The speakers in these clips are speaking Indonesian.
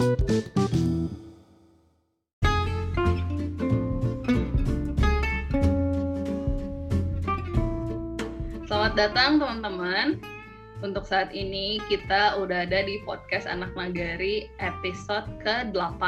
Selamat datang teman-teman. Untuk saat ini kita udah ada di podcast Anak Nagari episode ke-8.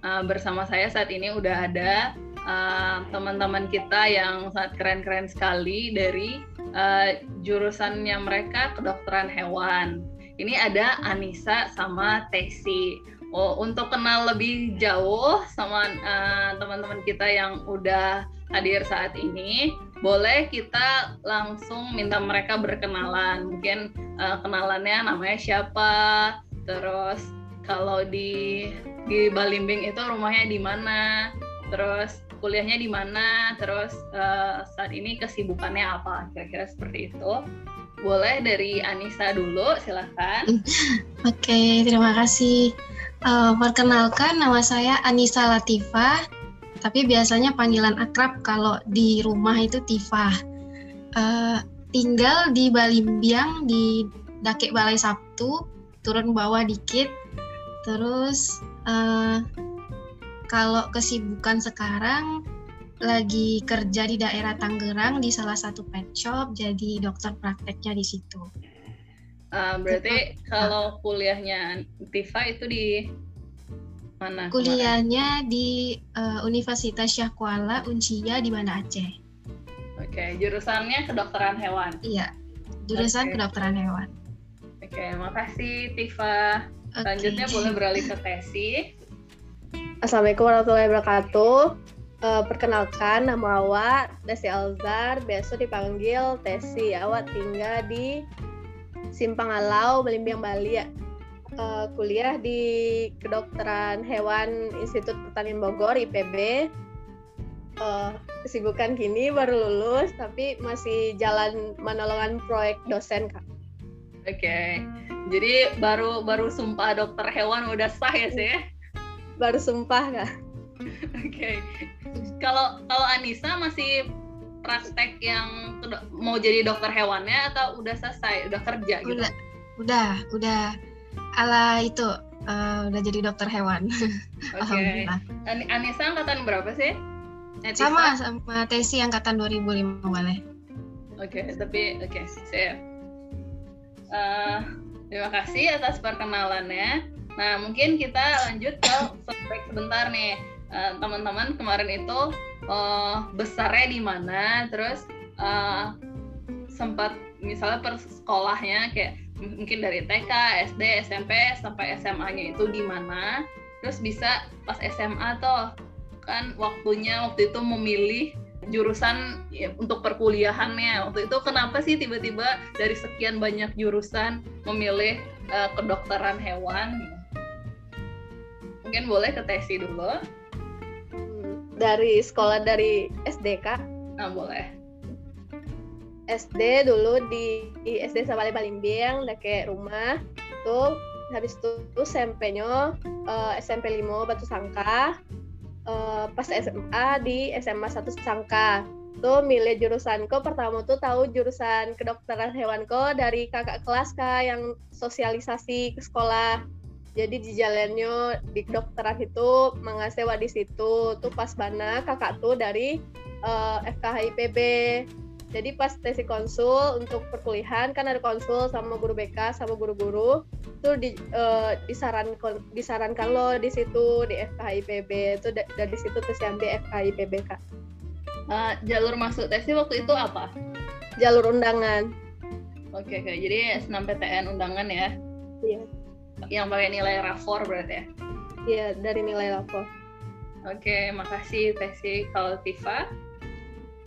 Uh, bersama saya saat ini udah ada uh, teman-teman kita yang sangat keren-keren sekali dari uh, jurusannya mereka kedokteran hewan. Ini ada Anissa sama Tesi. Oh, untuk kenal lebih jauh sama uh, teman-teman kita yang udah hadir saat ini, boleh kita langsung minta mereka berkenalan. Mungkin uh, kenalannya namanya siapa, terus kalau di di Balimbing itu rumahnya di mana, terus kuliahnya di mana, terus uh, saat ini kesibukannya apa, kira-kira seperti itu. Boleh dari Anissa dulu, silahkan. Oke, okay, terima kasih. Uh, perkenalkan, nama saya Anissa Latifah, tapi biasanya panggilan akrab kalau di rumah itu Tifa. Uh, tinggal di Balimbiang di Dakek Balai Sabtu, turun bawah dikit. Terus uh, kalau kesibukan sekarang lagi kerja di daerah Tangerang di salah satu pet shop, jadi dokter prakteknya di situ. Uh, berarti Tifa. kalau kuliahnya Tifa itu di mana? Kuliahnya kemarin? di uh, Universitas Syah Kuala Uncia di Banda Aceh. Oke, okay. jurusannya kedokteran hewan. Iya, jurusan okay. kedokteran hewan. Oke, okay, makasih Tifa. Selanjutnya okay. boleh beralih ke Tesi. Assalamualaikum warahmatullahi wabarakatuh. Uh, perkenalkan nama awak Desi Alzar, biasa dipanggil Tesi. Awak tinggal di Simpang Alau, Melimbiang Bali ya. Uh, kuliah di kedokteran hewan Institut Pertanian Bogor IPB. Uh, kesibukan kini baru lulus tapi masih jalan menolongan proyek dosen kak. Oke, okay. jadi baru baru sumpah dokter hewan udah sah ya sih? Baru sumpah kak. Oke, okay. kalau kalau Anissa masih praktek yang mau jadi dokter hewannya atau udah selesai, udah kerja gitu? Udah, udah, udah ala itu uh, udah jadi dokter hewan. Oke. Okay. Anissa angkatan berapa sih? Netifa? Sama sama Tesi angkatan 2005 boleh. Oke, okay, tapi oke, okay, siap. Uh, terima kasih atas perkenalannya. Nah, mungkin kita lanjut ke feedback sebentar nih. Uh, teman-teman kemarin itu uh, besarnya di mana terus uh, sempat misalnya per sekolahnya kayak mungkin dari TK, SD, SMP sampai SMA-nya itu di mana terus bisa pas SMA tuh kan waktunya waktu itu memilih jurusan ya, untuk perkuliahannya. Waktu itu kenapa sih tiba-tiba dari sekian banyak jurusan memilih uh, kedokteran hewan? Mungkin boleh ke Tesi dulu dari sekolah dari SD kak nah boleh. SD dulu di, di SD Sabale Balimbing kayak rumah. Tuh habis itu SMP-nya uh, SMP 5 Batu Sangka. Uh, pas SMA di SMA 1 Sangka. Tuh milih jurusan jurusanku. Pertama tuh tahu jurusan kedokteran hewan ko dari kakak kelas kak yang sosialisasi ke sekolah jadi di jalannya di kedokteran itu mengasewa di situ. Tuh pas mana kakak tuh dari uh, eh, FKHIPB jadi pas tesi konsul untuk perkuliahan kan ada konsul sama guru BK sama guru-guru. Tuh di, uh, disarankan disarankan lo di situ di FKHIPB itu dari situ tes yang di FKHIPB kak. Uh, jalur masuk tesi waktu itu apa? Jalur undangan. Oke okay, oke. Jadi senam PTN undangan ya? Iya yang pakai nilai rapor berarti ya? Iya, dari nilai rapor. Oke, makasih Tesi. Kalau Tifa?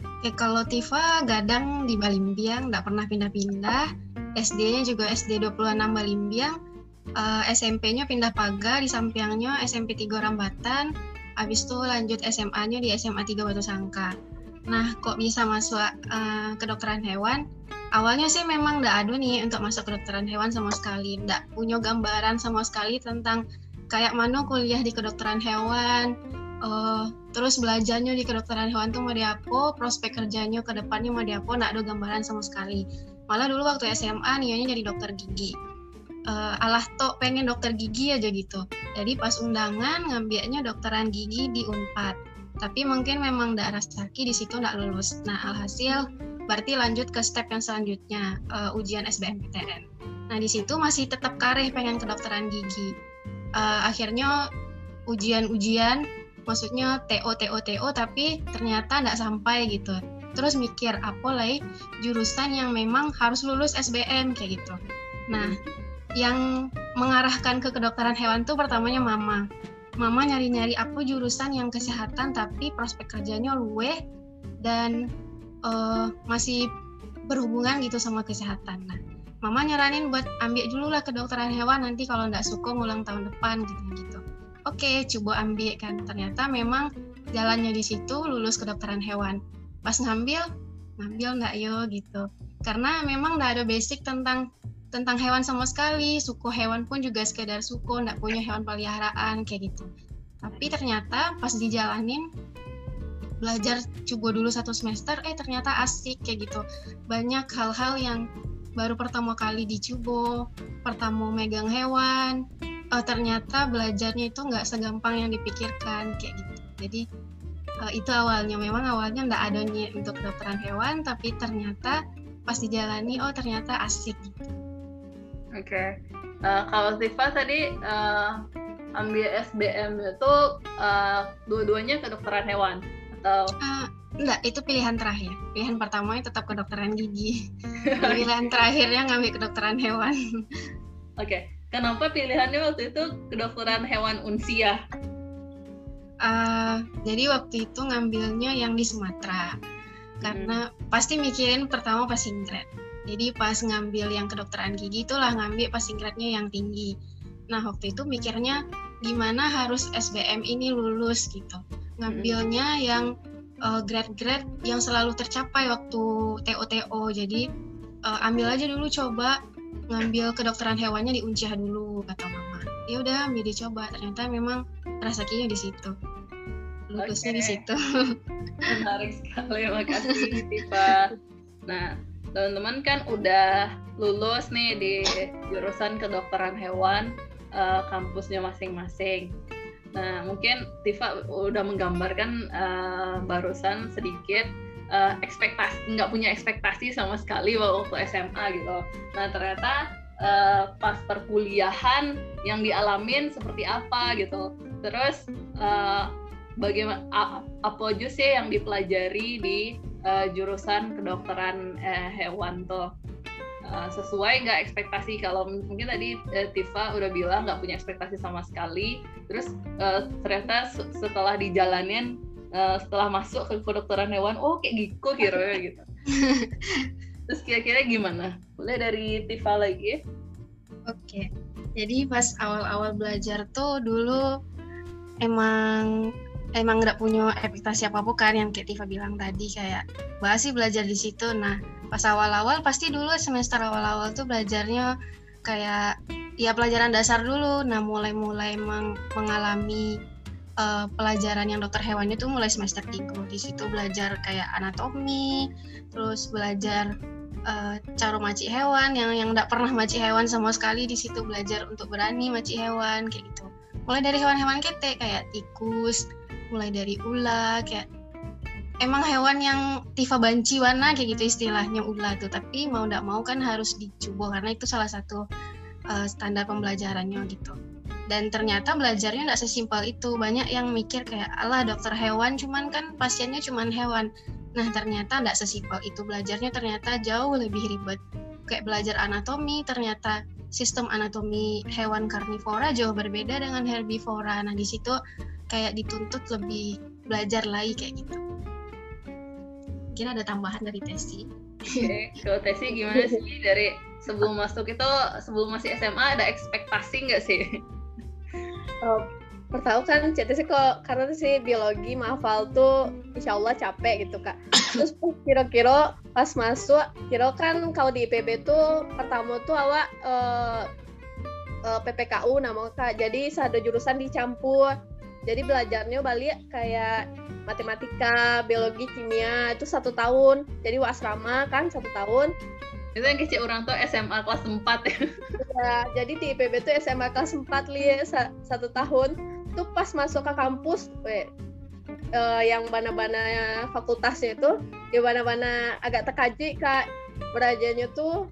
Oke, kalau Tifa gadang di Balimbiang, nggak pernah pindah-pindah. SD-nya juga SD 26 Balimbiang. Uh, eh, SMP-nya pindah pagar, di sampingnya SMP 3 Rambatan. Habis itu lanjut SMA-nya di SMA 3 Batu Sangka. Nah, kok bisa masuk uh, kedokteran hewan? Awalnya sih memang nggak ada nih untuk masuk kedokteran hewan sama sekali nggak punya gambaran sama sekali tentang kayak mana kuliah di kedokteran hewan uh, terus belajarnya di kedokteran hewan tuh mau diapo prospek kerjanya ke depannya mau diapo nggak ada gambaran sama sekali malah dulu waktu SMA niatnya jadi dokter gigi uh, alah tok pengen dokter gigi aja gitu. Jadi pas undangan ngambilnya dokteran gigi di Unpad. Tapi mungkin memang daerah rezeki di situ nggak lulus. Nah alhasil berarti lanjut ke step yang selanjutnya uh, ujian SBMPTN. Nah di situ masih tetap kareh pengen kedokteran gigi. Uh, akhirnya ujian-ujian, maksudnya TO TO TO tapi ternyata nggak sampai gitu. Terus mikir apa lagi jurusan yang memang harus lulus SBM kayak gitu. Nah yang mengarahkan ke kedokteran hewan tuh pertamanya mama. Mama nyari-nyari aku jurusan yang kesehatan tapi prospek kerjanya luwe dan uh, masih berhubungan gitu sama kesehatan. Nah, mama nyaranin buat ambil dulu lah kedokteran hewan nanti kalau nggak suka ngulang tahun depan gitu gitu. Oke, coba ambil kan. Ternyata memang jalannya di situ lulus kedokteran hewan. Pas ngambil, ngambil nggak yo gitu. Karena memang nggak ada basic tentang tentang hewan sama sekali. Suku hewan pun juga sekedar suku nggak punya hewan peliharaan kayak gitu. Tapi ternyata pas dijalanin belajar coba dulu satu semester eh ternyata asik kayak gitu. Banyak hal-hal yang baru pertama kali dicoba pertama megang hewan oh, ternyata belajarnya itu nggak segampang yang dipikirkan kayak gitu. Jadi uh, itu awalnya. Memang awalnya nggak ada untuk kedokteran hewan tapi ternyata pas dijalani oh ternyata asik gitu Oke. Okay. Uh, eh, kalau Tifa tadi uh, ambil SBM itu uh, dua-duanya kedokteran hewan atau? Uh, enggak, itu pilihan terakhir. Pilihan pertama itu tetap kedokteran gigi. pilihan terakhirnya ngambil kedokteran hewan. Oke. Okay. Kenapa pilihannya waktu itu kedokteran hewan unsia? Uh, jadi waktu itu ngambilnya yang di Sumatera. Karena hmm. pasti mikirin pertama passing grade jadi pas ngambil yang kedokteran gigi itulah ngambil passing grade-nya yang tinggi. Nah waktu itu mikirnya gimana harus SBM ini lulus gitu. Ngambilnya yang uh, grade-grade yang selalu tercapai waktu TOTO. Jadi uh, ambil aja dulu coba ngambil kedokteran hewannya di Unciah dulu kata mama. Ya udah ambil dicoba. Ternyata memang rezekinya di situ. Lulusnya okay. di situ. Menarik sekali, makasih Tifa. Nah, teman-teman kan udah lulus nih di jurusan kedokteran hewan uh, kampusnya masing-masing. Nah, mungkin Tifa udah menggambarkan uh, barusan sedikit uh, ekspektasi nggak punya ekspektasi sama sekali waktu SMA gitu. Nah, ternyata uh, pas perkuliahan yang dialamin seperti apa gitu. Terus uh, bagaimana apa aja sih yang dipelajari di uh, jurusan kedokteran uh, hewan tuh. Uh, sesuai nggak ekspektasi? Kalau mungkin tadi uh, Tifa udah bilang nggak punya ekspektasi sama sekali. Terus uh, ternyata setelah dijalanin uh, setelah masuk ke kedokteran hewan oh kayak gitu kira gitu. Terus kira-kira gimana? Boleh dari Tifa lagi? Oke. Okay. jadi pas awal-awal belajar tuh dulu emang emang nggak punya ekspektasi apa apa kan yang kayak Tifa bilang tadi kayak bahas sih belajar di situ. Nah pas awal-awal pasti dulu semester awal-awal tuh belajarnya kayak ya pelajaran dasar dulu. Nah mulai-mulai meng mengalami uh, pelajaran yang dokter hewan itu mulai semester 3 di situ belajar kayak anatomi terus belajar uh, cara maci hewan yang yang nggak pernah maci hewan sama sekali. Di situ belajar untuk berani maci hewan kayak gitu. Mulai dari hewan-hewan kete kayak tikus mulai dari ular kayak emang hewan yang tifa banci warna kayak gitu istilahnya ular tuh. Tapi mau tidak mau kan harus dicoba karena itu salah satu uh, standar pembelajarannya gitu. Dan ternyata belajarnya tidak sesimpel itu. Banyak yang mikir kayak Allah dokter hewan cuman kan pasiennya cuman hewan. Nah ternyata tidak sesimpel itu. Belajarnya ternyata jauh lebih ribet. Kayak belajar anatomi ternyata sistem anatomi hewan karnivora jauh berbeda dengan herbivora. Nah di situ kayak dituntut lebih belajar lagi kayak gitu. Mungkin ada tambahan dari Tesi. Oke, okay. kalau Tesi gimana sih dari sebelum masuk itu sebelum masih SMA ada ekspektasi nggak sih? Oh, pertama kan CT sih kok karena sih biologi mahfal tuh insya Allah capek gitu kak terus kira-kira pas masuk kira kan kalau di IPB tuh pertama tuh awak uh, uh, PPKU nama kak jadi ada jurusan dicampur jadi belajarnya balik kayak matematika biologi kimia itu satu tahun. Jadi asrama kan satu tahun. Itu yang kecil orang tuh SMA kelas 4 ya. Ya, jadi di IPB tuh SMA kelas 4 li satu tahun. Tuh pas masuk ke kampus, we, uh, yang bana-bana fakultasnya itu, ya bana-bana agak tekaji kak. Berajanya tuh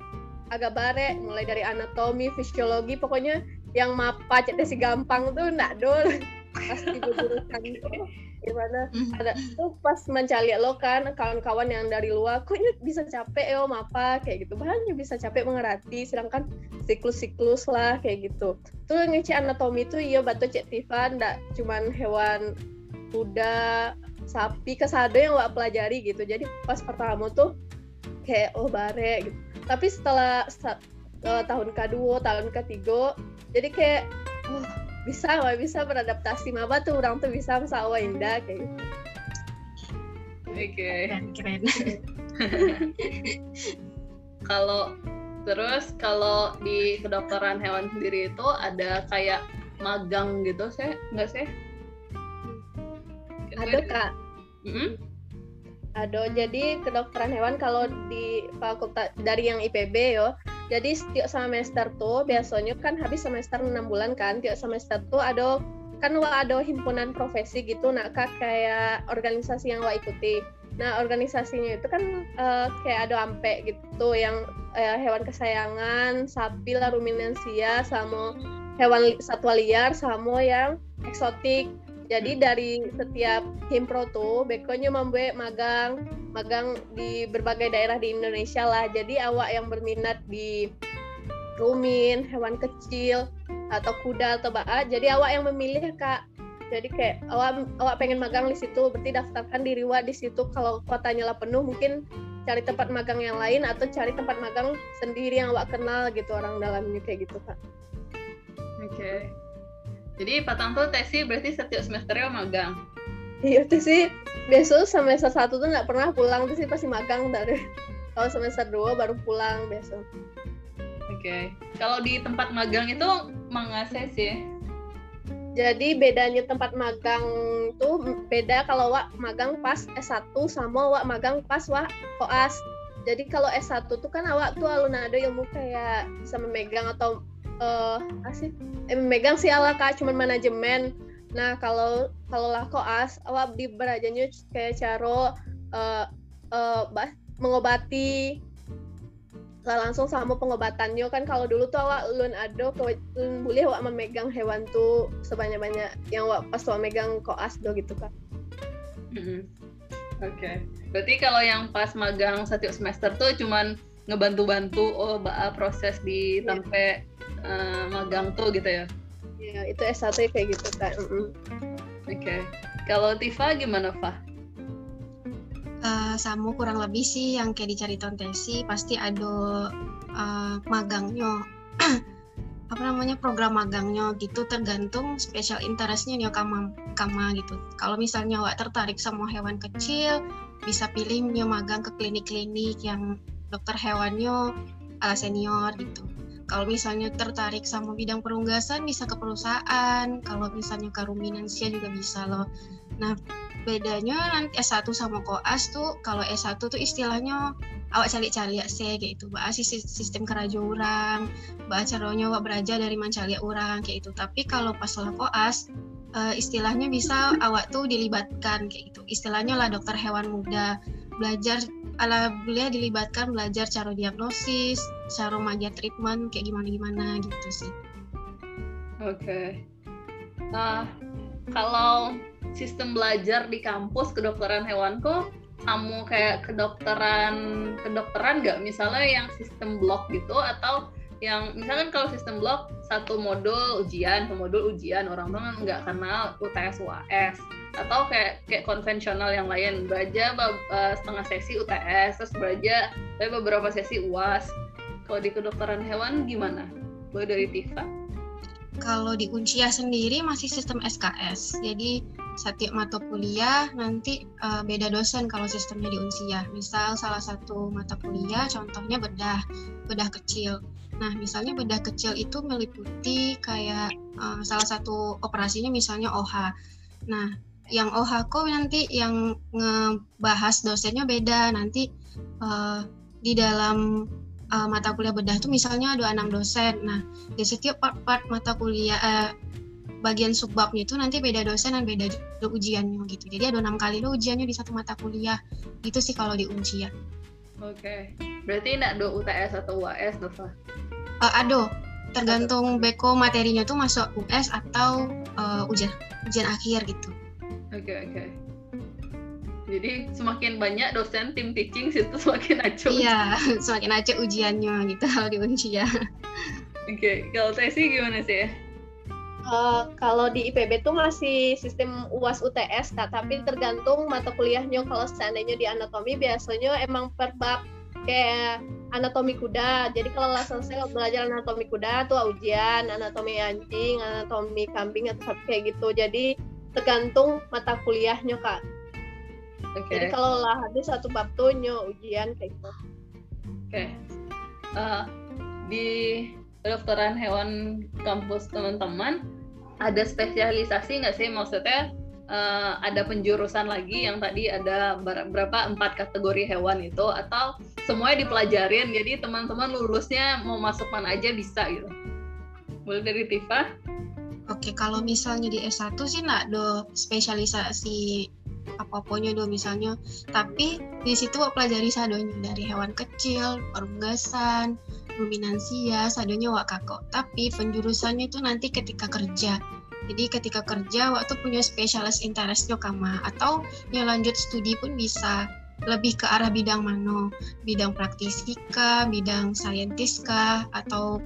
agak bare, mulai dari anatomi, fisiologi, pokoknya yang mapa cek si gampang tuh ndak dol pasti jurusan gimana? Mm-hmm. ada tuh pas mencari lo kan kawan-kawan yang dari luar kok ini bisa capek yo apa? Kayak gitu. Bahannya bisa capek mengerti sedangkan siklus-siklus lah kayak gitu. Tuh ngeci anatomi tuh iya batu cek Tivan ndak cuman hewan kuda sapi kesado yang wak pelajari gitu. Jadi pas pertama tuh kayak oh bare gitu. Tapi setelah uh, tahun kedua tahun ketiga jadi kayak bisa nggak bisa beradaptasi maba tuh orang tuh bisa sama indah kayak gitu. Oke. Okay. keren keren. Kalau terus kalau di kedokteran hewan sendiri itu ada kayak magang gitu sih nggak sih ada kak. Mm -hmm. ada jadi kedokteran hewan kalau di fakultas dari yang IPB yo jadi setiap semester tuh biasanya kan habis semester enam bulan kan tiap semester tuh ada kan wa ada himpunan profesi gitu nah kak kayak organisasi yang wa ikuti. Nah organisasinya itu kan uh, kayak ada ampe gitu yang uh, hewan kesayangan sapi lah ruminansia sama hewan satwa liar sama yang eksotik jadi dari setiap himpro tuh bekonya membuat magang magang di berbagai daerah di Indonesia lah. Jadi awak yang berminat di rumin hewan kecil atau kuda atau baa jadi awak yang memilih kak. Jadi kayak awak awak pengen magang di situ berarti daftarkan diri wa di situ. Kalau kotanya lah penuh mungkin cari tempat magang yang lain atau cari tempat magang sendiri yang awak kenal gitu orang dalamnya kayak gitu kak. Oke. okay. Jadi Patang tuh tesi berarti setiap semesternya magang. Iya tuh sih besok semester satu tuh nggak pernah pulang tuh sih pasti magang dari kalau semester dua baru pulang besok. Oke, okay. kalau di tempat magang itu mangase sih. Jadi bedanya tempat magang tuh beda kalau wak magang pas S1 sama wak magang pas wak koas. Jadi kalau S1 tuh kan awak tuh alun ada ilmu kayak bisa memegang atau uh, asik eh, megang sih ala kak cuman manajemen nah kalau kalau lah koas awak di berajanya kayak caro uh, uh, bah, mengobati lah langsung sama pengobatannya kan kalau dulu tuh awak lun ado boleh awak memegang hewan tuh sebanyak banyak yang awak pas awak megang koas do gitu kan mm-hmm. oke okay. berarti kalau yang pas magang satu semester tuh cuman ngebantu-bantu oh bah, proses di yeah. sampai uh, magang tuh gitu ya? Iya, itu S1 kayak gitu kan. Mm -hmm. Oke. Okay. Kalau Tifa gimana, Fa? Uh, sama kurang lebih sih yang kayak dicari tontesi pasti ada uh, magangnya apa namanya program magangnya gitu tergantung special interestnya nih kama kama gitu kalau misalnya awak tertarik sama hewan kecil bisa pilih nyo magang ke klinik-klinik yang dokter hewannya ala senior gitu kalau misalnya tertarik sama bidang perunggasan bisa ke perusahaan. Kalau misalnya ke ruminansia juga bisa loh. Nah bedanya nanti S1 sama koas tuh kalau S1 tuh istilahnya awak cari-cari ya sih kayak itu bahas sistem keraja orang bahas caranya awak belajar dari mencari orang kayak itu tapi kalau pas lah koas uh, istilahnya bisa awak tuh dilibatkan kayak gitu. Istilahnya lah dokter hewan muda belajar ala beliau dilibatkan belajar cara diagnosis, cara maja treatment kayak gimana gimana gitu sih. Oke. Okay. Nah, kalau sistem belajar di kampus kedokteran hewan kok kamu kayak kedokteran kedokteran nggak misalnya yang sistem blok gitu atau yang misalkan kalau sistem blok satu modul ujian, modul ujian orang tuh nggak kenal UTS UAS atau kayak kayak konvensional yang lain. Belajar uh, setengah sesi UTS terus belajar tapi beberapa sesi UAS kalau di kedokteran hewan gimana? Boleh dari Tifa? Kalau di Uncia sendiri masih sistem SKS jadi setiap mata kuliah nanti uh, beda dosen kalau sistemnya di Unsia misal salah satu mata kuliah contohnya bedah bedah kecil. Nah, misalnya bedah kecil itu meliputi kayak uh, salah satu operasinya misalnya OH. Nah, yang OHKO nanti yang ngebahas dosennya beda nanti uh, di dalam uh, mata kuliah bedah tuh misalnya ada enam dosen. Nah, di setiap part-part mata kuliah uh, bagian subbabnya itu nanti beda dosen dan beda ujiannya gitu. Jadi ada enam kali lo ujiannya di satu mata kuliah. Itu sih kalau di ujian. Oke. Okay. Berarti enggak do UTS atau UAS, Nova? Uh, ado. Tergantung beko materinya tuh masuk US atau uh, ujian ujian akhir gitu. Oke, okay, oke. Okay. Jadi semakin banyak dosen tim teaching situ semakin acuh. Iya, semakin acuh ujiannya gitu kalau di ujian. Oke, okay. kalau Tesi gimana sih? Uh, kalau di IPB tuh masih sistem UAS UTS, nah, tapi tergantung mata kuliahnya. Kalau seandainya di anatomi biasanya emang per bab kayak anatomi kuda. Jadi kalau lah selesai belajar anatomi kuda tuh ujian, anatomi anjing, anatomi kambing atau kayak gitu. Jadi tergantung mata kuliahnya kak. Okay. Jadi kalau lah habis satu bab tuh ujian kayak gitu. Oke. Okay. Uh, eh, di kedokteran hewan kampus teman-teman ada spesialisasi nggak sih maksudnya uh, ada penjurusan lagi yang tadi ada berapa empat kategori hewan itu atau semuanya dipelajarin jadi teman-teman lulusnya mau masuk mana aja bisa gitu boleh dari Tifa Oke, kalau misalnya di S1 sih nggak ada spesialisasi apa-apanya do misalnya. Tapi di situ pelajari sadonya dari hewan kecil, perunggasan, ruminansia, sadonya wak kakok. Tapi penjurusannya itu nanti ketika kerja. Jadi ketika kerja waktu punya spesialis interestnya kama atau yang lanjut studi pun bisa lebih ke arah bidang mana, bidang praktisi kah, bidang saintis atau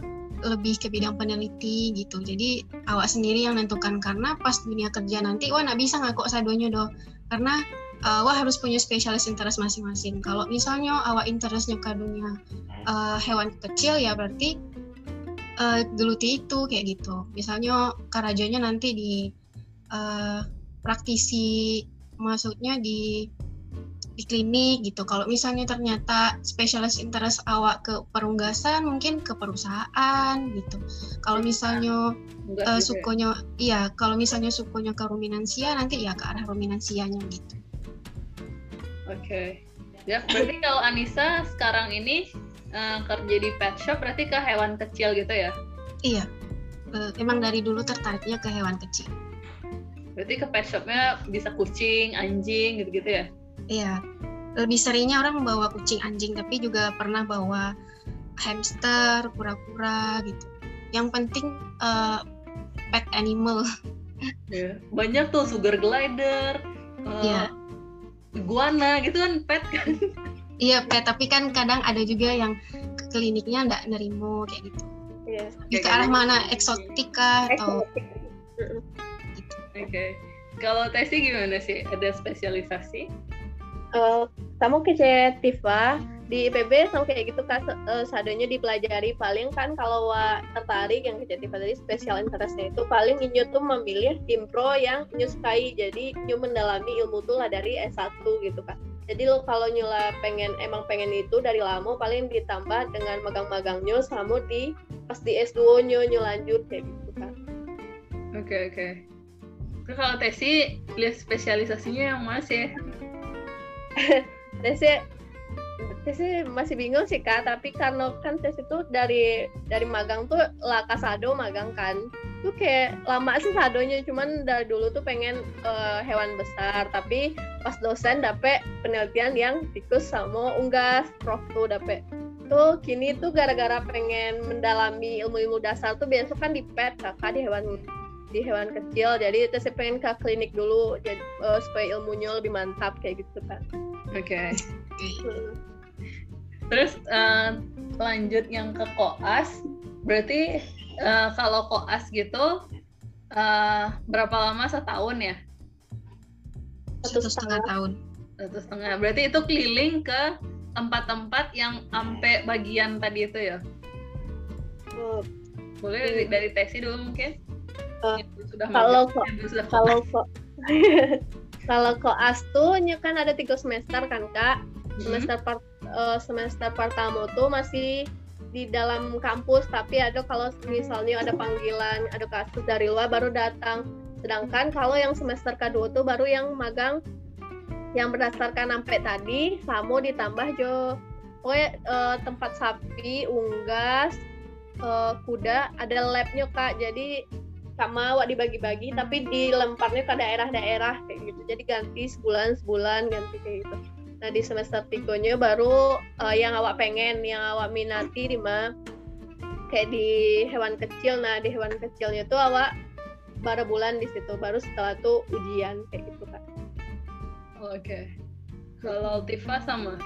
lebih ke bidang peneliti gitu. Jadi awak sendiri yang nentukan karena pas dunia kerja nanti wah nggak bisa ngakok sadonya do karena uh, wah harus punya spesialis interest masing-masing. Kalau misalnya awak interestnya ke dunia uh, hewan kecil ya berarti uh, geluti itu kayak gitu. Misalnya karajanya nanti di uh, praktisi maksudnya di di klinik gitu. Kalau misalnya ternyata spesialis interest awak ke perunggasan, mungkin ke perusahaan gitu. Kalau misalnya uh, sukunya, iya, kalau misalnya sukunya ke ruminansia, nanti ya ke arah ruminansianya gitu. Oke, okay. ya berarti kalau Anissa sekarang ini uh, kerja di pet shop, berarti ke hewan kecil gitu ya? Iya, uh, emang dari dulu tertariknya ke hewan kecil. Berarti ke pet shopnya bisa kucing, anjing gitu-gitu ya? Iya, lebih seringnya orang membawa kucing anjing, tapi juga pernah bawa hamster, kura-kura gitu. Yang penting uh, pet animal. Ya, banyak tuh sugar glider, uh, ya. iguana gitu kan pet kan. Iya pet, tapi kan kadang ada juga yang ke kliniknya nggak nerimo kayak gitu. Iya. Di ke arah mana eksotika atau gitu. Oke. Okay. Kalau Tesi gimana sih? Ada spesialisasi? Uh, kamu Tifa di IPB sama kayak gitu kan uh, sadonya dipelajari. Paling kan kalau wa tertarik yang Tifa tadi spesial interestnya itu paling inyo tuh memilih impro yang inyo sukai. Jadi inyo mendalami ilmu tuh lah dari S1 gitu kan jadi lo kalau nyula pengen emang pengen itu dari lama paling ditambah dengan magang-magangnya sama di pas di S2 nyo nyo lanjut kayak gitu kan oke okay, oke okay. Kalau Tesi lihat spesialisasinya yang mas ya Tesi Tesi masih bingung sih kak. Tapi karena kan tes itu dari dari magang tuh lah kasado magang kan. Tuh kayak lama sih sadonya. Cuman dari dulu tuh pengen uh, hewan besar. Tapi pas dosen dapet penelitian yang tikus sama unggas prof tuh dapet. Tuh kini tuh gara-gara pengen mendalami ilmu-ilmu dasar tuh biasa kan di pet kakak di hewan di hewan kecil. Jadi saya pengen ke klinik dulu jadi uh, supaya ilmunya lebih mantap kayak gitu kan oke. Okay. terus uh, lanjut yang ke koas berarti uh, kalau koas gitu uh, berapa lama? Setahun ya? Satu setengah tahun. Satu setengah. Berarti itu keliling ke tempat-tempat yang sampai bagian tadi itu ya? Oh. boleh dari, dari teksi dulu mungkin uh, kalau kok kalau kok kalau koas tuh kan ada tiga semester kan kak? Hmm. semester part, uh, semester pertama tuh masih di dalam kampus tapi ada kalau misalnya ada panggilan ada kasus dari luar baru datang. Sedangkan kalau yang semester kedua tuh baru yang magang yang berdasarkan sampai tadi samo ditambah jo. Pokoknya uh, tempat sapi unggas uh, kuda ada labnya kak. Jadi sama awak dibagi-bagi tapi dilemparnya ke daerah-daerah kayak gitu. Jadi ganti sebulan sebulan ganti kayak gitu. Nah di semester tigonya baru uh, yang awak pengen yang awak minati di mana kayak di hewan kecil. Nah di hewan kecilnya tuh awak baru bulan di situ. Baru setelah itu ujian kayak gitu kan oke. Okay. kalau Tifa sama?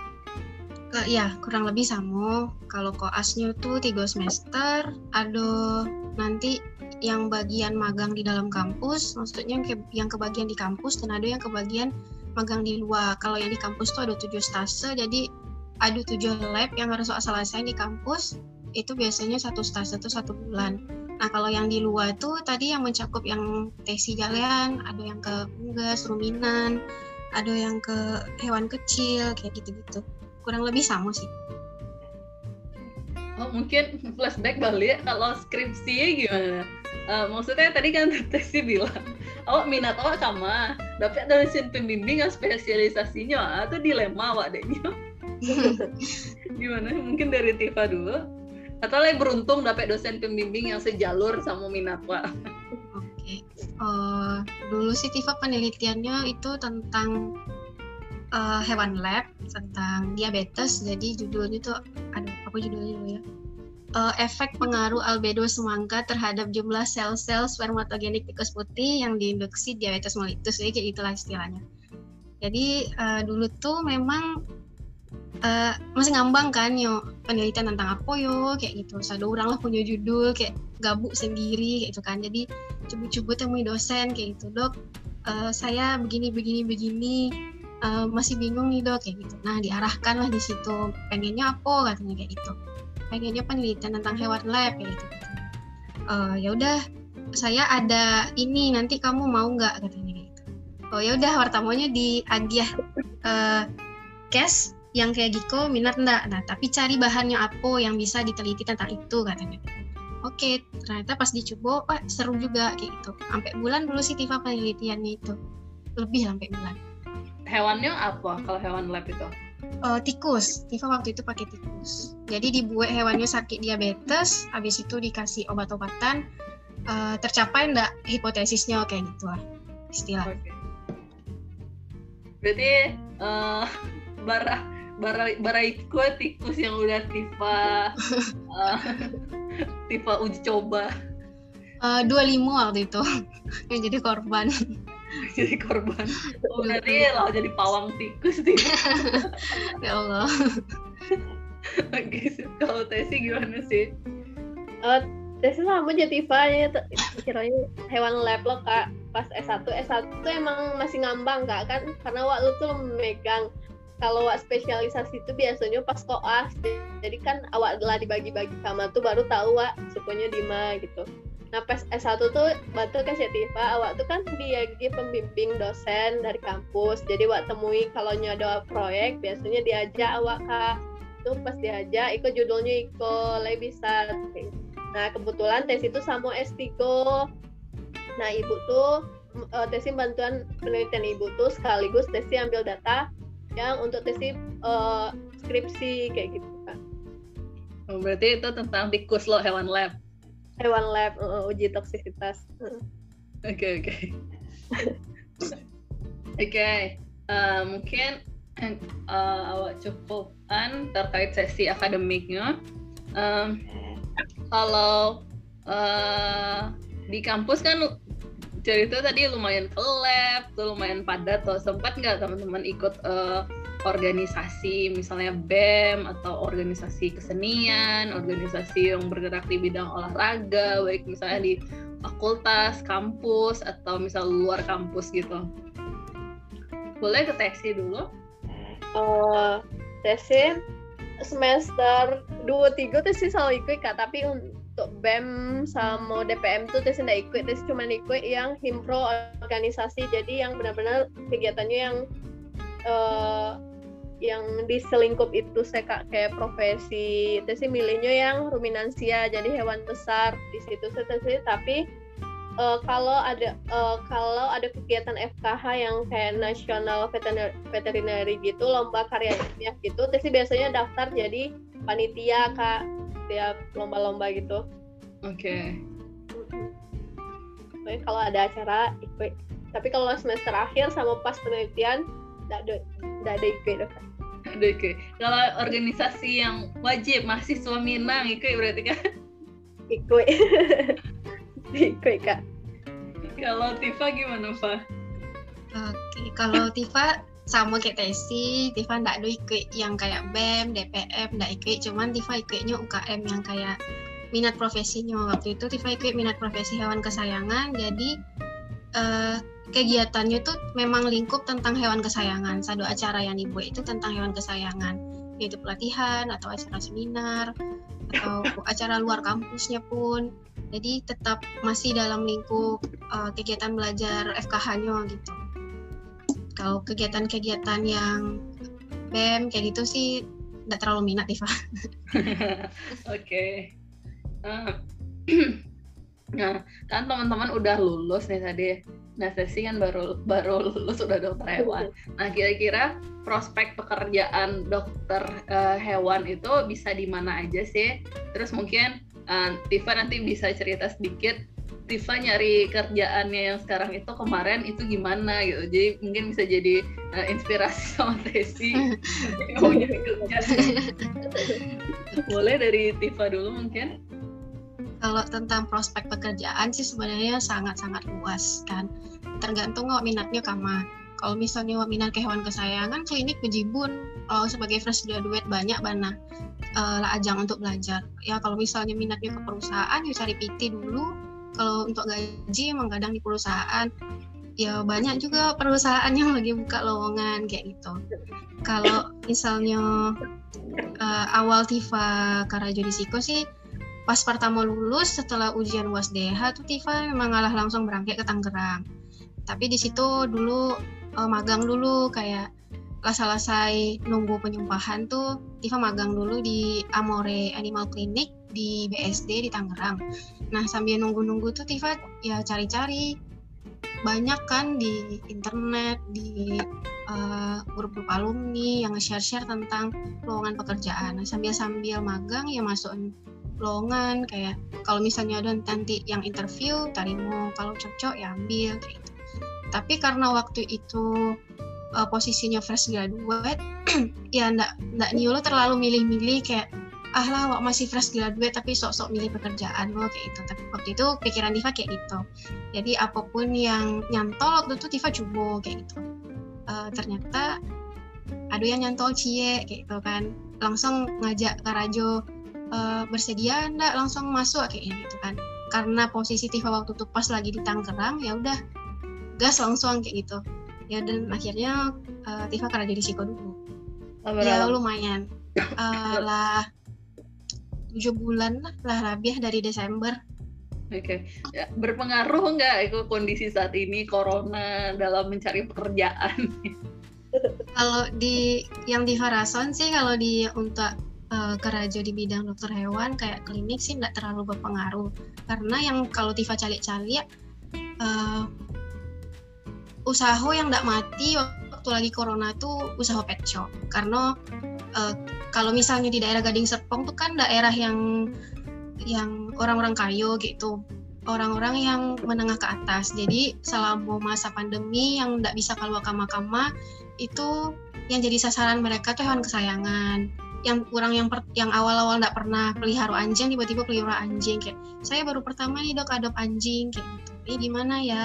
Uh, ya kurang lebih sama. Kalau koasnya tuh tiga semester, ada nanti yang bagian magang di dalam kampus, maksudnya yang, ke, yang kebagian di kampus dan ada yang kebagian magang di luar. Kalau yang di kampus tuh ada tujuh stase, jadi ada tujuh lab yang harus selesai di kampus. Itu biasanya satu stase itu satu bulan. Nah kalau yang di luar tuh tadi yang mencakup yang tesi jalan, ada yang ke unggas, ruminan, ada yang ke hewan kecil kayak gitu-gitu kurang lebih sama sih oh mungkin flashback balik ya. Kalau skripsinya gimana? Uh, maksudnya tadi kan Tesi bilang awak minat awak sama. Tapi ada dosen pembimbing yang spesialisasinya. Atau dilema awak adanya gimana? Mungkin dari Tifa dulu. Atau lagi beruntung dapat dosen pembimbing yang sejalur sama minat awak oke. Okay. uh, dulu sih Tifa penelitiannya itu tentang uh, hewan lab tentang diabetes. Jadi judulnya tuh, aduh, apa judulnya dulu ya? Uh, efek pengaruh albedo semangka terhadap jumlah sel-sel spermatogenik tikus putih yang diinduksi diabetes mellitus. Jadi kayak itulah istilahnya. Jadi uh, dulu tuh memang uh, masih ngambang kan yo penelitian tentang apa yo kayak gitu. Satu orang lah punya judul kayak gabuk sendiri kayak gitu kan. Jadi coba-coba temui dosen kayak gitu dok. Uh, saya begini begini begini uh, masih bingung nih dok kayak gitu. Nah diarahkan lah di situ. Pengennya apa? katanya kayak gitu. Pengennya penelitian tentang hewan lab kayak gitu, Uh, ya udah saya ada ini nanti kamu mau nggak? katanya kayak gitu. Oh ya udah wartamonya di agiah uh, cash yang kayak gitu minat enggak nah tapi cari bahannya apa yang bisa diteliti tentang itu katanya. Oke ternyata pas dicoba oh, seru juga kayak gitu. Sampai bulan dulu sih Tifa penelitiannya itu? Lebih sampai bulan hewannya apa kalau hewan lab itu? Uh, tikus. Tifa waktu itu pakai tikus. Jadi dibuat hewannya sakit diabetes, habis itu dikasih obat-obatan, uh, tercapai enggak hipotesisnya kayak gitu lah istilah. Okay. Berarti uh, bara bara tikus yang udah Tifa uh, Tifa uji coba. Uh, lima waktu itu yang jadi korban. jadi korban. Oh berarti lah jadi pawang tikus nih. Ya Allah. Oke kalau Tesi gimana sih? Uh, Tesi sama aja Tifa ya kiranya hewan lab lo kak. Pas S1 S1 tuh emang masih ngambang kak kan? Karena waktu tuh memegang kalau wak spesialisasi itu biasanya pas koas. Jadi kan awak telah dibagi-bagi sama tuh baru tahu wak sukunya di mana gitu Nah pas S1 tuh batu kasih Tifa, awak tuh kan dia pembimbing dosen dari kampus. Jadi awak temui kalau ada proyek biasanya diajak awak kak. Tuh pas diajak, ikut judulnya lebih bisa. Nah kebetulan tes itu sama S3. Nah ibu tuh uh, tesi bantuan penelitian ibu tuh sekaligus tesi ambil data yang untuk tesi uh, skripsi kayak gitu kan. Oh, berarti itu tentang tikus lo hewan lab hewan lab uh, uji toksisitas. Oke oke. Oke eh, mungkin uh, awak cukupan terkait sesi akademiknya. Um, kalau uh, di kampus kan cerita tadi lumayan ke lab tuh lumayan padat tuh sempat nggak teman-teman ikut uh, organisasi misalnya BEM atau organisasi kesenian, organisasi yang bergerak di bidang olahraga, baik misalnya di fakultas, kampus atau misal luar kampus gitu. Boleh ke teksi dulu? Uh, teksi semester 2 3 teksi selalu ikut Kak, tapi untuk BEM sama DPM tuh teksi tidak ikut, teksi cuma ikut yang himpro organisasi, jadi yang benar-benar kegiatannya yang uh, yang di selingkup itu saya kak. Kayak profesi itu sih milihnya yang ruminansia jadi hewan besar di situ saya tapi uh, kalau ada uh, kalau ada kegiatan FKH yang kayak nasional veteriner, veterinary gitu lomba karya ilmiah gitu Tesi biasanya daftar jadi panitia kak tiap lomba-lomba gitu. Oke. Okay. kalau ada acara ikut tapi kalau semester akhir sama pas penelitian tidak ada tidak ada ikut kak. Ada ikut kalau organisasi yang wajib mahasiswa Minang ikut berarti kan ikut ikut kak. Kalau Tifa gimana Fa? Oke, kalau Tifa sama kayak Tesi, Tifa ndak ada ikut yang kayak BEM, DPM, ndak ikut, cuman Tifa ikutnya UKM yang kayak minat profesinya. Waktu itu Tifa ikut minat profesi hewan kesayangan, jadi uh, kegiatannya tuh memang lingkup tentang hewan kesayangan. Satu acara yang dibuat itu tentang hewan kesayangan, yaitu pelatihan atau acara seminar atau acara luar kampusnya pun. Jadi tetap masih dalam lingkup uh, kegiatan belajar FKH-nya gitu kalau kegiatan-kegiatan yang BEM kayak gitu sih nggak terlalu minat Iva. Oke. Ah. Nah, kan teman-teman udah lulus nih tadi. Nah, sesi kan baru baru lulus udah dokter hewan. Nah, kira-kira prospek pekerjaan dokter uh, hewan itu bisa di mana aja sih? Terus mungkin uh, Tifa nanti bisa cerita sedikit Tifa nyari kerjaannya yang sekarang itu kemarin itu gimana gitu. Jadi mungkin bisa jadi uh, inspirasi sama Tesi mau nyari kerja. Boleh dari Tifa dulu mungkin? Kalau tentang prospek pekerjaan sih sebenarnya sangat-sangat luas kan. Tergantung minatnya kama kalau misalnya minat ke hewan kesayangan klinik bejibun kalau sebagai fresh graduate banyak mana uh, ajang untuk belajar. Ya kalau misalnya minatnya ke perusahaan ya cari PT dulu kalau untuk gaji emang kadang di perusahaan ya banyak juga perusahaan yang lagi buka lowongan kayak gitu. Kalau misalnya uh, awal Tifa Karajo di Siko sih pas pertama lulus setelah ujian UASDH tuh Tifa memang ngalah langsung berangkat ke Tangerang. Tapi di situ dulu uh, magang dulu kayak pas selesai nunggu penyumpahan tuh Tifa magang dulu di Amore Animal Clinic di BSD di Tangerang. Nah sambil nunggu-nunggu tuh Tifa ya cari-cari banyak kan di internet di uh, grup-grup alumni yang nge-share-share tentang lowongan pekerjaan. Nah, sambil-sambil magang ya masuk lowongan kayak kalau misalnya ada nanti yang interview tarimo kalau cocok ya ambil kayak gitu tapi karena waktu itu uh, posisinya fresh graduate ya ndak ndak nyulo terlalu milih-milih kayak ah lah wak masih fresh graduate tapi sok-sok milih pekerjaan. Lo kayak gitu. Tapi waktu itu pikiran Diva kayak gitu. Jadi apa pun yang nyantol waktu itu Diva coba kayak gitu. Uh, ternyata ada yang nyantol cie kayak gitu kan. Langsung ngajak Karajo uh, bersedia ndak langsung masuk? Kayak gitu kan. Karena posisi Tifa waktu itu pas lagi di Tangerang ya udah gas langsung kayak gitu. Ya dan akhirnya uh, Tifa karena jadi psiko dulu. Oh, ya lumayan. Uh, lah tujuh bulan lah lah lebih dari Desember Oke, okay. ya, berpengaruh nggak itu kondisi saat ini corona dalam mencari pekerjaan? kalau di yang di Farason sih kalau di untuk uh, kerja di bidang dokter hewan kayak klinik sih nggak terlalu berpengaruh karena yang kalau Tifa calik-calik uh, usaha yang tidak mati waktu lagi corona tuh usaha pet shop karena uh, kalau misalnya di daerah Gading Serpong tuh kan daerah yang yang orang-orang kayu gitu. Orang-orang yang menengah ke atas. Jadi selama masa pandemi yang tidak bisa keluar kama-kama itu yang jadi sasaran mereka tuh hewan kesayangan. Yang kurang yang per, yang awal-awal nggak pernah pelihara anjing tiba-tiba pelihara anjing. Kayak saya baru pertama nih dok adop anjing. Kayak gitu. Ini gimana ya?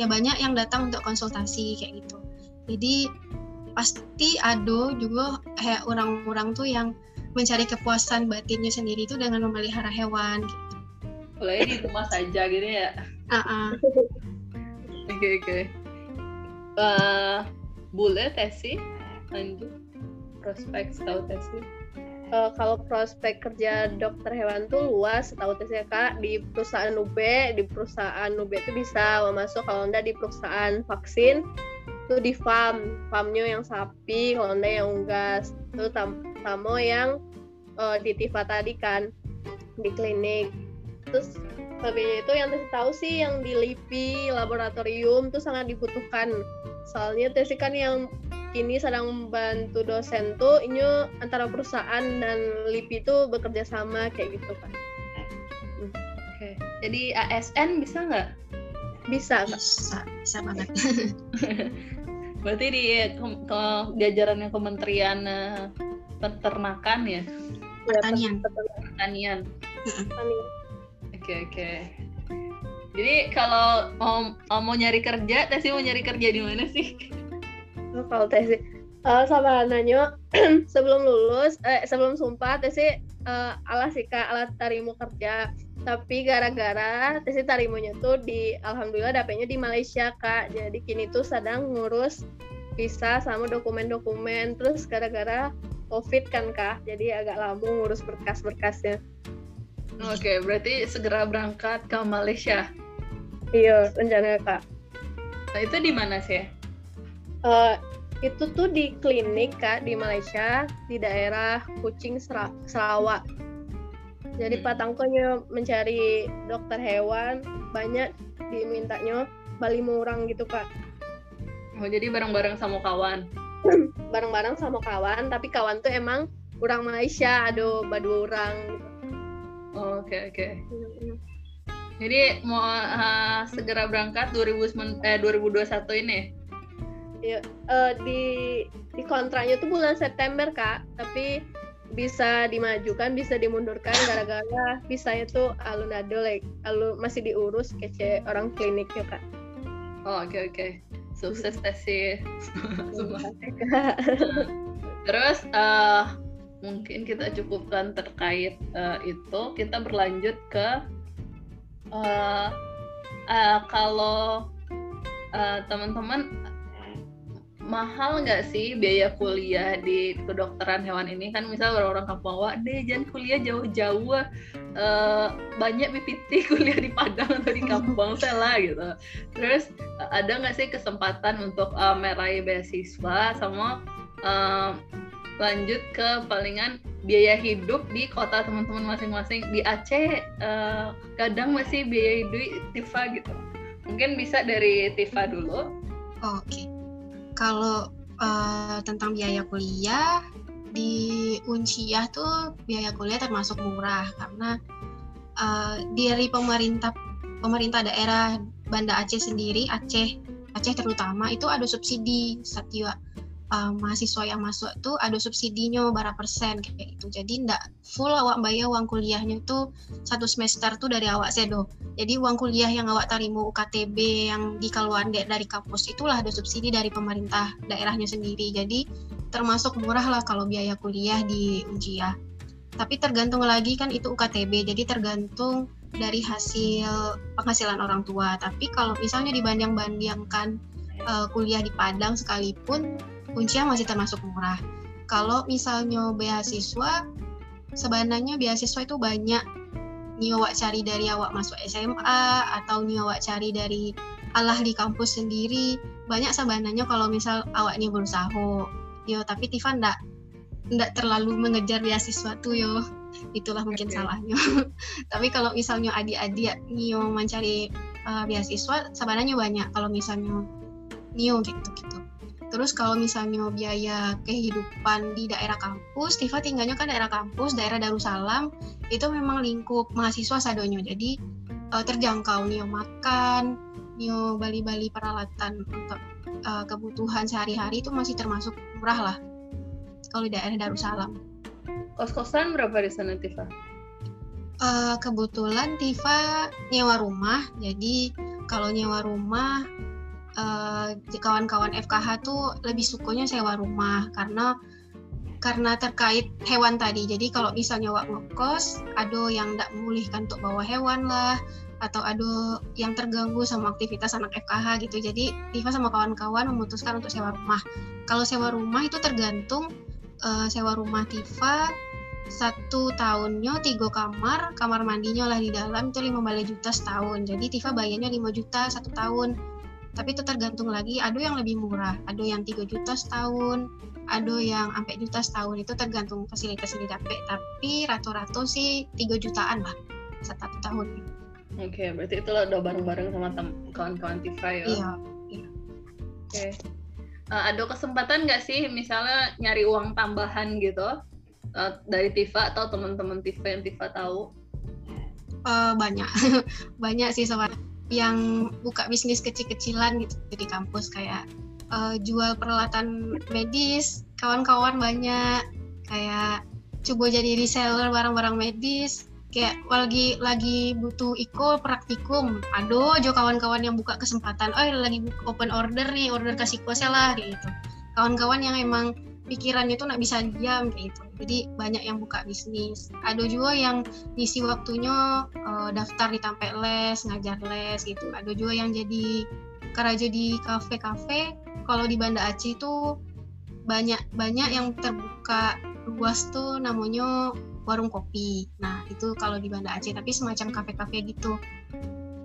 Ya banyak yang datang untuk konsultasi kayak gitu. Jadi pasti ada juga kayak orang-orang tuh yang mencari kepuasan batinnya sendiri itu dengan memelihara hewan gitu. Mulai di rumah saja gitu ya. Oke oke. Eh, boleh tesi lanjut. Prospek tahu tesi uh, kalau prospek kerja dokter hewan tuh luas tahu tesnya kak. Di perusahaan UB di perusahaan UB itu bisa masuk kalau enggak di perusahaan vaksin itu di farm farmnya yang sapi kalau enggak yang unggas itu tam tamu yang uh, di Tifa tadi kan di klinik terus Lebihnya itu yang Tesi tahu sih yang di LIPI laboratorium tuh sangat dibutuhkan. Soalnya Tesi kan yang kini sedang membantu dosen tuh ini antara perusahaan dan LIPI itu bekerja sama kayak gitu kan. Oke. Jadi ASN bisa nggak? Bisa, Kak. Bisa, bisa banget. Berarti di ke, ke jajarannya Kementerian eh, Peternakan ya, Pertanian. Pertanian. Pertanian. Oke oke. Jadi kalau mau mau nyari kerja, Tesi mau nyari kerja di mana sih? Oh, kalau Tesi eh, sama nanya sebelum lulus eh sebelum sumpah Tesi eh, alas sih kak alat tarimu kerja tapi gara-gara Tesi tarimonya tuh di alhamdulillah dapetnya di Malaysia kak jadi kini tuh sedang ngurus visa sama dokumen-dokumen terus gara-gara covid kan kak jadi agak lama ngurus berkas-berkasnya Oke, berarti segera berangkat ke Malaysia. iya rencananya kak Nah, itu di mana sih? Eh, itu tuh di klinik kak di Malaysia di daerah Kucing Sera- Sarawak. Jadi Hmm. patangkonya mencari dokter hewan banyak dimintanya bali orang gitu kak. Oh, jadi bareng-bareng sama kawan. Bareng-bareng sama kawan tapi kawan tuh emang orang Malaysia aduh badu orang gitu. Oh, Oke oke. Jadi mau eh, segera berangkat 2009 eh 2021 ini. Eh, di di kontraknya tuh bulan September kak tapi bisa dimajukan bisa dimundurkan gara-gara visanya tuh alun ado like alun masih diurus kece orang kliniknya kak Oh, oke oke. Sukses Tesi. Semua. Terus eh mungkin kita cukupkan terkait eh, itu. Kita berlanjut ke eh eh, kalau eh, teman-teman mahal nggak sih biaya kuliah di kedokteran hewan ini kan misal orang-orang kampung wah deh jangan kuliah jauh-jauh. Eh, banyak PPT kuliah di Padang atau di kampung saya lah gitu terus eh, ada nggak sih kesempatan untuk eh, meraih beasiswa sama eh, lanjut ke palingan biaya hidup di kota teman-teman masing-masing di Aceh eh, kadang masih biaya hidup Tifa gitu mungkin bisa dari Tifa dulu Oke. Kalau eh, tentang biaya kuliah di Unciah tuh biaya kuliah termasuk murah karena eh, dari pemerintah pemerintah daerah Banda Aceh sendiri Aceh Aceh terutama itu ada subsidi setiap eh, mahasiswa yang masuk tuh ada subsidinya berapa persen kayak gitu jadi ndak full awak bayar uang kuliahnya tuh satu semester tuh dari awak sedo jadi uang kuliah yang awak tarimu UKTB yang dikeluarin de- dari kampus itulah ada subsidi dari pemerintah daerahnya sendiri. Jadi termasuk murah lah kalau biaya kuliah di Unjia. Tapi tergantung lagi kan itu UKTB, jadi tergantung dari hasil penghasilan orang tua. Tapi kalau misalnya dibanding-bandingkan eh, kuliah di Padang sekalipun, Uncia masih termasuk murah. Kalau misalnya beasiswa, sebenarnya beasiswa itu banyak. Nih awak cari dari awak masuk SMA atau nih awak cari dari Allah di kampus sendiri. Banyak sebenarnya kalau misal awaknya berusaha. Yo tapi Tifa ndak ndak terlalu mengejar beasiswa tuh yo. Itulah mungkin Oke. salahnya. Tapi kalau misalnya adik-adik Nio mencari uh, beasiswa sebenarnya banyak kalau misalnya Nio gitu gitu terus kalau misalnya biaya kehidupan di daerah kampus Tifa tinggalnya kan daerah kampus daerah Darussalam itu memang lingkup mahasiswa sadonya. Jadi eh, terjangkau nih makan nih bali-bali peralatan untuk eh, kebutuhan sehari-hari itu masih termasuk murah lah kalau di daerah Darussalam. Kos-kosan berapa di sana Tifa? Eh, kebetulan Tifa nyewa rumah. Jadi kalau nyewa rumah eh, kawan-kawan FKH tuh lebih sukanya sewa rumah karena karena terkait hewan tadi. Jadi kalau misalnya wak ngekos, ada yang tidak memulihkan untuk bawa hewan lah, atau ada yang terganggu sama aktivitas anak FKH gitu. Jadi Tifa sama kawan-kawan memutuskan untuk sewa rumah. Kalau sewa rumah itu tergantung eh, sewa rumah Tifa satu tahunnya tiga kamar, kamar mandinya lah di dalam itu 15 juta setahun. Jadi Tifa bayarnya 5 juta satu tahun. Tapi itu tergantung lagi, ada yang lebih murah, ada yang 3 juta setahun, ada yang sampai juta setahun itu tergantung fasilitas yang didapat tapi rata-rata sih 3 jutaan lah satu tahun Oke, okay, berarti itu lo udah bareng-bareng sama kawan-kawan Tifa ya? Iya. iya. Oke. Okay. Uh, eh, ada kesempatan nggak sih misalnya nyari uang tambahan gitu uh, dari Tifa atau teman-teman Tifa yang Tifa tahu? Uh, banyak, banyak sih sama yang buka bisnis kecil-kecilan gitu di kampus kayak uh, jual peralatan medis, kawan-kawan banyak kayak coba jadi reseller barang-barang medis kayak lagi lagi butuh iko praktikum. Aduh jo kawan-kawan yang buka kesempatan oh lagi open order nih order kasih kuasa lah gitu. Kawan-kawan yang emang pikirannya tuh nggak bisa diam kayak gitu. Jadi banyak yang buka bisnis. Ada juga yang ngisi waktunya uh, daftar di tampek les ngajar les gitu. Ada juga yang jadi kerja di kafe-kafe. Kalau di Banda Aceh itu banyak banyak yang terbuka luas tuh namanya warung kopi. Nah itu kalau di Banda Aceh tapi semacam kafe-kafe gitu.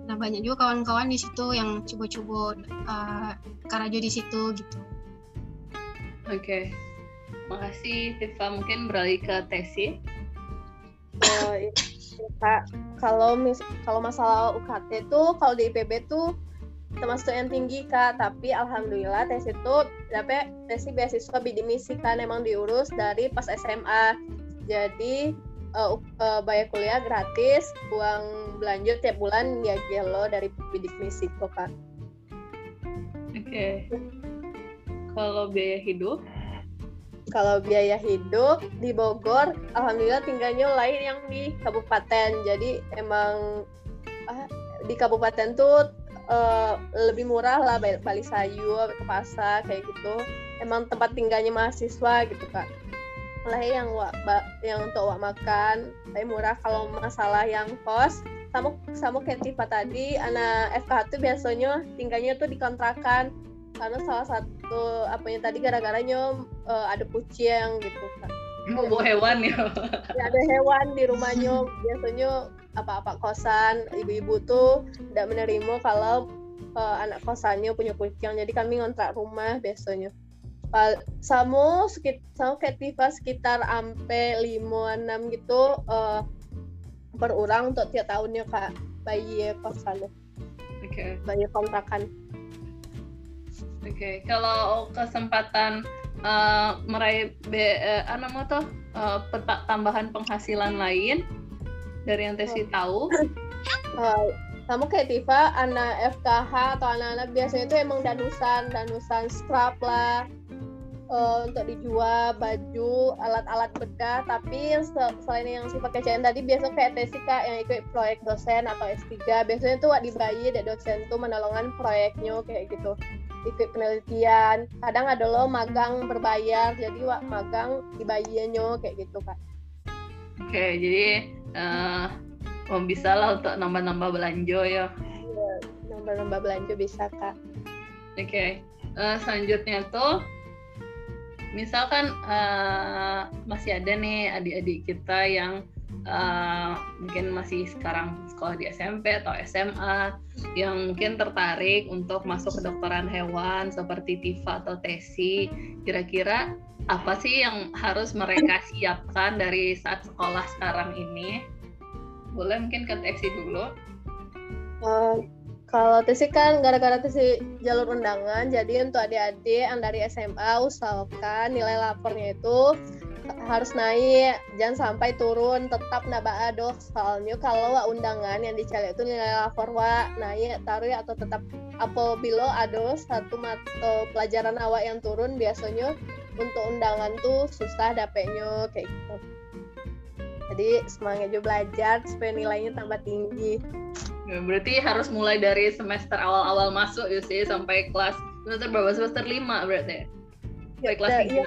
Nah banyak juga kawan-kawan di situ yang coba-coba uh, karajo di situ gitu. Oke. okay. Makasih Tifa, mungkin beralih ke Tesi. Oh, iya. Kak, kalau mis kalau masalah UKT itu kalau di IPB tuh termasuk yang tinggi kak tapi alhamdulillah tes itu dapat tes beasiswa bidik misi kan emang diurus dari pas SMA jadi uh, uh, bayar kuliah gratis uang belanja tiap bulan ya gelo dari bidik misi kok kak oke okay. kalau biaya hidup kalau biaya hidup di Bogor alhamdulillah tinggalnya lain yang di kabupaten. Jadi emang ah, di kabupaten tuh uh, lebih murah lah beli sayur ke pasar kayak gitu. Emang tempat tinggalnya mahasiswa gitu kak. Lah yang wak yang untuk wak makan tapi murah. Kalau masalah yang kos sama sama kayak Tifa tadi anak FK tuh biasanya tinggalnya tuh dikontrakan karena salah satu apa yang tadi gara-garanya uh, ada kucing gitu kan oh, bawa hewan ya. ya ada hewan di rumahnya biasanya apa-apa kosan ibu-ibu tuh tidak menerima kalau uh, anak kosannya punya kucing. Jadi kami ngontrak rumah biasanya. Sama sekit sama kayak sekitar ampe lima enam gitu uh, per orang untuk tiap tahunnya kak. Bayi kosannya okay. bayi kontrakan Oke, okay. kalau kesempatan uh, meraih be, uh, apa namanya tuh uh, tambahan penghasilan lain dari yang Tesi oh. tahu? Uh, kamu kayak Tifa, anak FKH atau anak-anak biasanya itu emang danusan, danusan scrap lah, uh, untuk dijual baju alat-alat bedah tapi selain yang si pakai CN tadi biasa kayak Tesika yang ikut proyek dosen atau S3 biasanya tuh dibayi dari dosen tuh menolongan proyeknya kayak gitu. Ikut penelitian. Kadang ada lo magang berbayar. Jadi wak magang dibayarnya kayak gitu kak. Oke jadi uh, oh, bisa lah untuk nambah-nambah belanja ya. Iya nambah-nambah belanja bisa kak. Oke okay. uh, eh, selanjutnya tuh misalkan uh, masih ada nih adik-adik kita yang uh, mungkin masih sekarang sekolah di SMP atau SMA yang mungkin tertarik untuk masuk kedokteran hewan seperti Tifa atau Tesi, kira-kira apa sih yang harus mereka siapkan dari saat sekolah sekarang ini? Boleh mungkin ke Tesi dulu. Uh, kalau Tesi kan gara-gara Tesi jalur undangan, jadi untuk adik-adik yang dari SMA usahakan nilai lapornya itu harus naik. Jangan sampai turun tetap naba adoh soalnya kalau undangan yang dicari itu nilai lapor wa naik taruh atau tetap apabila ada satu mata pelajaran awak yang turun biasanya untuk undangan tuh susah dapetnya kayak gitu jadi semangat juga belajar supaya nilainya tambah tinggi. Ya, berarti harus mulai dari semester awal-awal masuk ya sih sampai kelas semester berapa? Semester lima berarti ya, kelas tiga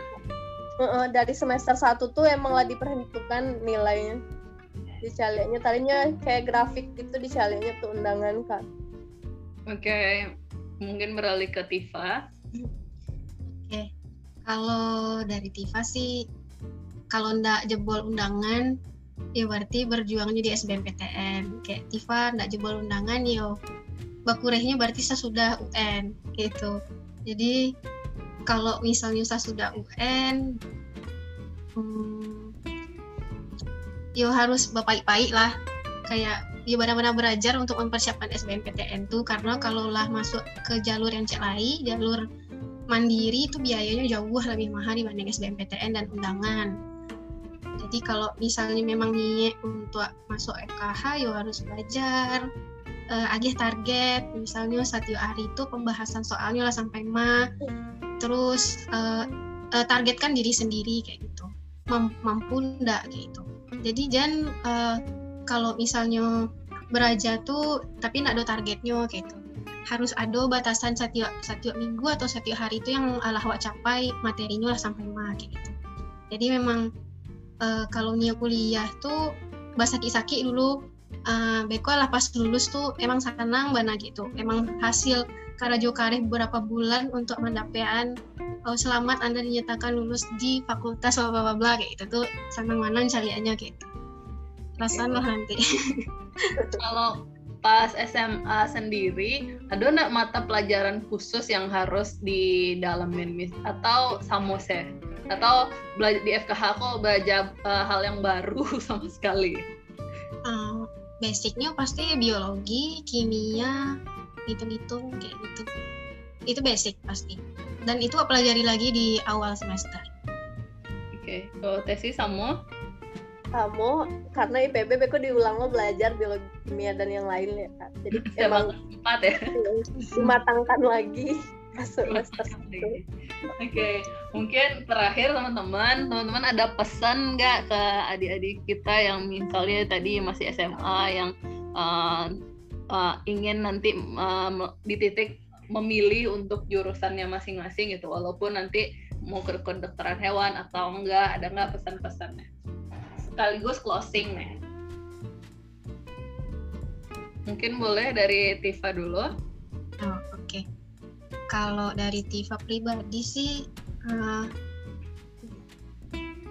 uh, dari semester 1 tuh emang lah diperhitungkan nilainya. Di caliannya tadinya kayak grafik gitu di caliannya tuh undangan kak. Oke okay. mungkin beralih ke Tifa. Oke okay. kalau dari Tifa sih kalau ndak jebol undangan ya berarti berjuangnya di SBMPTN kayak Tifa ndak jebol undangan yo bakurehnya berarti saya sudah UN gitu. Jadi kalau misalnya saya sudah UN hmm, yo harus baik-baik lah. Kayak ya benar-benar belajar untuk mempersiapkan SBMPTN tuh. Karena kalau lah masuk ke jalur yang CLI, jalur mandiri itu biayanya jauh lebih mahal dibanding SBMPTN dan undangan. Jadi kalau misalnya memang niat untuk masuk FKH, ya harus belajar, uh, agih target, misalnya satu hari itu pembahasan soalnya lah sampai ma, terus uh, uh, targetkan diri sendiri kayak gitu, mampu ndak kayak gitu. Jadi jangan uh, kalau misalnya beraja tuh tapi nak ada targetnya gitu. Harus ada batasan setiap setiap minggu atau setiap hari itu yang Allah wak capai materinya lah sampai mah gitu. Jadi memang uh, kalau nia kuliah tuh bahasa sakit dulu uh, beko lah pas lulus tuh emang senang banget gitu emang hasil karena jo kareh beberapa bulan untuk mendapatkan oh, selamat anda dinyatakan lulus di fakultas bla bla bla kayak gitu tuh. Senang mana cariannya gitu. Perasaan lah nanti. Kalau pas SMA sendiri ada nggak mata pelajaran khusus yang harus di dalam mis atau samose? Atau belajar di FKH kok belajar uh, hal yang baru sama sekali? Uh, basicnya pasti biologi kimia hitung-hitung kayak gitu. Itu basic pasti. Dan itu pelajari lagi di awal semester. Oke okay. kalau tesis sama kamu karena IPB kok diulang lo belajar biologi kimia dan yang lain ya kak jadi emang empat ya dimatangkan lagi masuk semester Oke, okay. mungkin terakhir teman-teman, teman-teman ada pesan nggak ke adik-adik kita yang misalnya tadi masih SMA yang uh, uh, ingin nanti uh, di titik memilih untuk jurusannya masing-masing gitu, walaupun nanti mau ke kedokteran hewan atau enggak, ada nggak pesan-pesannya? sekaligus closing nih. Mungkin boleh dari Tifa dulu. Oh, Oke. Okay. Kalau dari Tifa pribadi sih uh,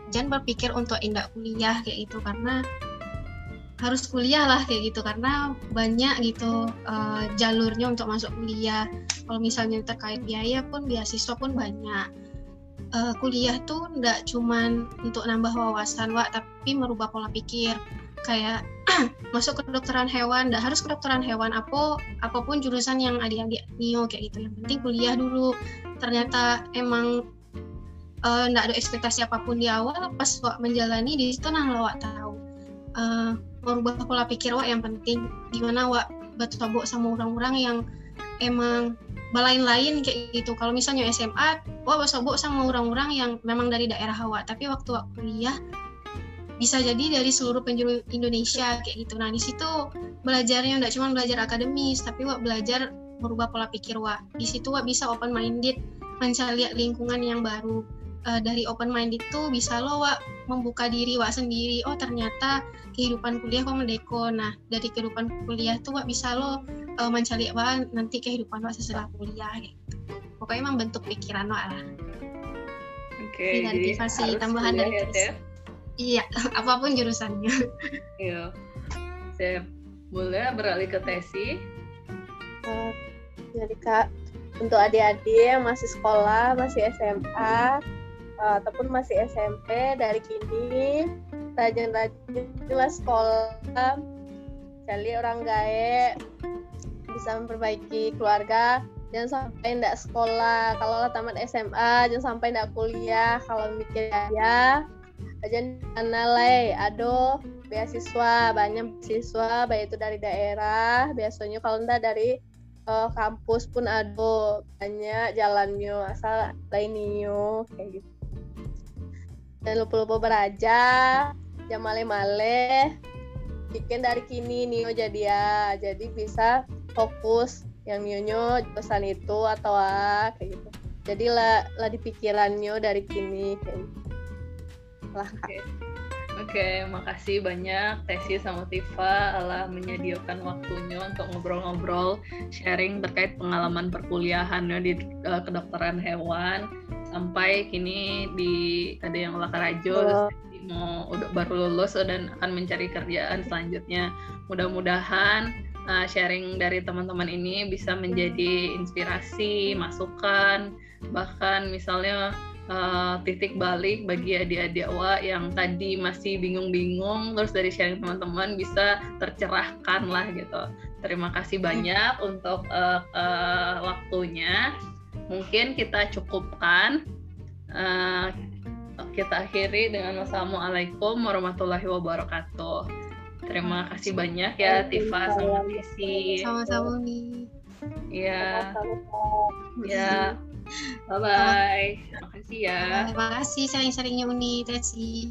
jangan berpikir untuk indah kuliah kayak itu karena harus kuliah lah kayak gitu karena banyak gitu uh, jalurnya untuk masuk kuliah. Kalau misalnya terkait biaya pun beasiswa pun banyak uh, kuliah tuh nggak cuman untuk nambah wawasan Wak tapi merubah pola pikir kayak masuk ke kedokteran hewan nggak harus kedokteran hewan apa apa pun jurusan yang adik-adik nio kayak gitu. Yang penting kuliah dulu. Ternyata emang uh, nggak ada ekspektasi apa pun di awal pas Wak menjalani di situ nah Wak tahu uh, merubah pola pikir Wak yang penting. Gimana Wak batu sama orang-orang yang emang lain-lain kayak gitu. Kalau misalnya SMA wah basobok sama orang-orang yang memang dari daerah Hawa tapi waktu kuliah bisa jadi dari seluruh penjuru Indonesia kayak gitu. Nah di situ belajarnya nggak cuma belajar akademis tapi wah belajar merubah pola pikir wah di situ wah bisa open minded mencari lingkungan yang baru. Uh, dari open minded itu bisa lo wah membuka diri wah sendiri. Oh ternyata kehidupan kuliah kok mendeko. Nah dari kehidupan kuliah tuh wah bisa lo uh, mencari apa nanti kehidupan lo setelah kuliah gitu. Pokoknya emang bentuk pikiran lo lah. Oke, okay, jadi tambahan dari ya, Iya, apa pun jurusannya. Iya. Saya boleh beralih ke tesi. Uh, jadi kak, untuk adik-adik yang masih sekolah, masih SMA, uh, eh, ataupun masih SMP dari kini, rajin-rajinlah sekolah, cari orang gae, bisa memperbaiki keluarga jangan sampai tidak sekolah kalau tamat SMA jangan sampai tidak kuliah kalau mikir ya jangan nalai. Ado beasiswa banyak beasiswa baik itu dari daerah biasanya kalau tidak dari uh, kampus pun ada banyak jalannya asal lainnya kayak gitu. Dan lupa-lupa beraja jangan male-male bikin dari kini Nio jadi ya. Jadi bisa fokus yang nyonyo pesan itu atau ah, kayak gitu. Jadi lah lah di pikirannya dari kini kayak gitu lah Oke, okay. makasih banyak Tesi sama Tifa Allah menyediakan waktunya untuk ngobrol-ngobrol sharing terkait pengalaman perkuliahannya di uh, kedokteran hewan sampai kini di ada yang olah karajo oh. mau udah baru lulus dan akan mencari kerjaan selanjutnya mudah-mudahan uh, sharing dari teman-teman ini bisa menjadi inspirasi, masukan, bahkan misalnya uh, titik balik bagi adik-adik wa yang tadi masih bingung-bingung terus dari sharing teman-teman bisa tercerahkan lah gitu. Terima kasih banyak untuk uh, uh, waktunya. Mungkin kita cukupkan. Uh, kita akhiri dengan wassalamualaikum warahmatullahi wabarakatuh. Terima kasih banyak ya Tifa sama Tisi. Sama-sama nih. Ya. Ya. Bye bye. Terima kasih ya. Terima kasih sering-seringnya Uni, Tesi.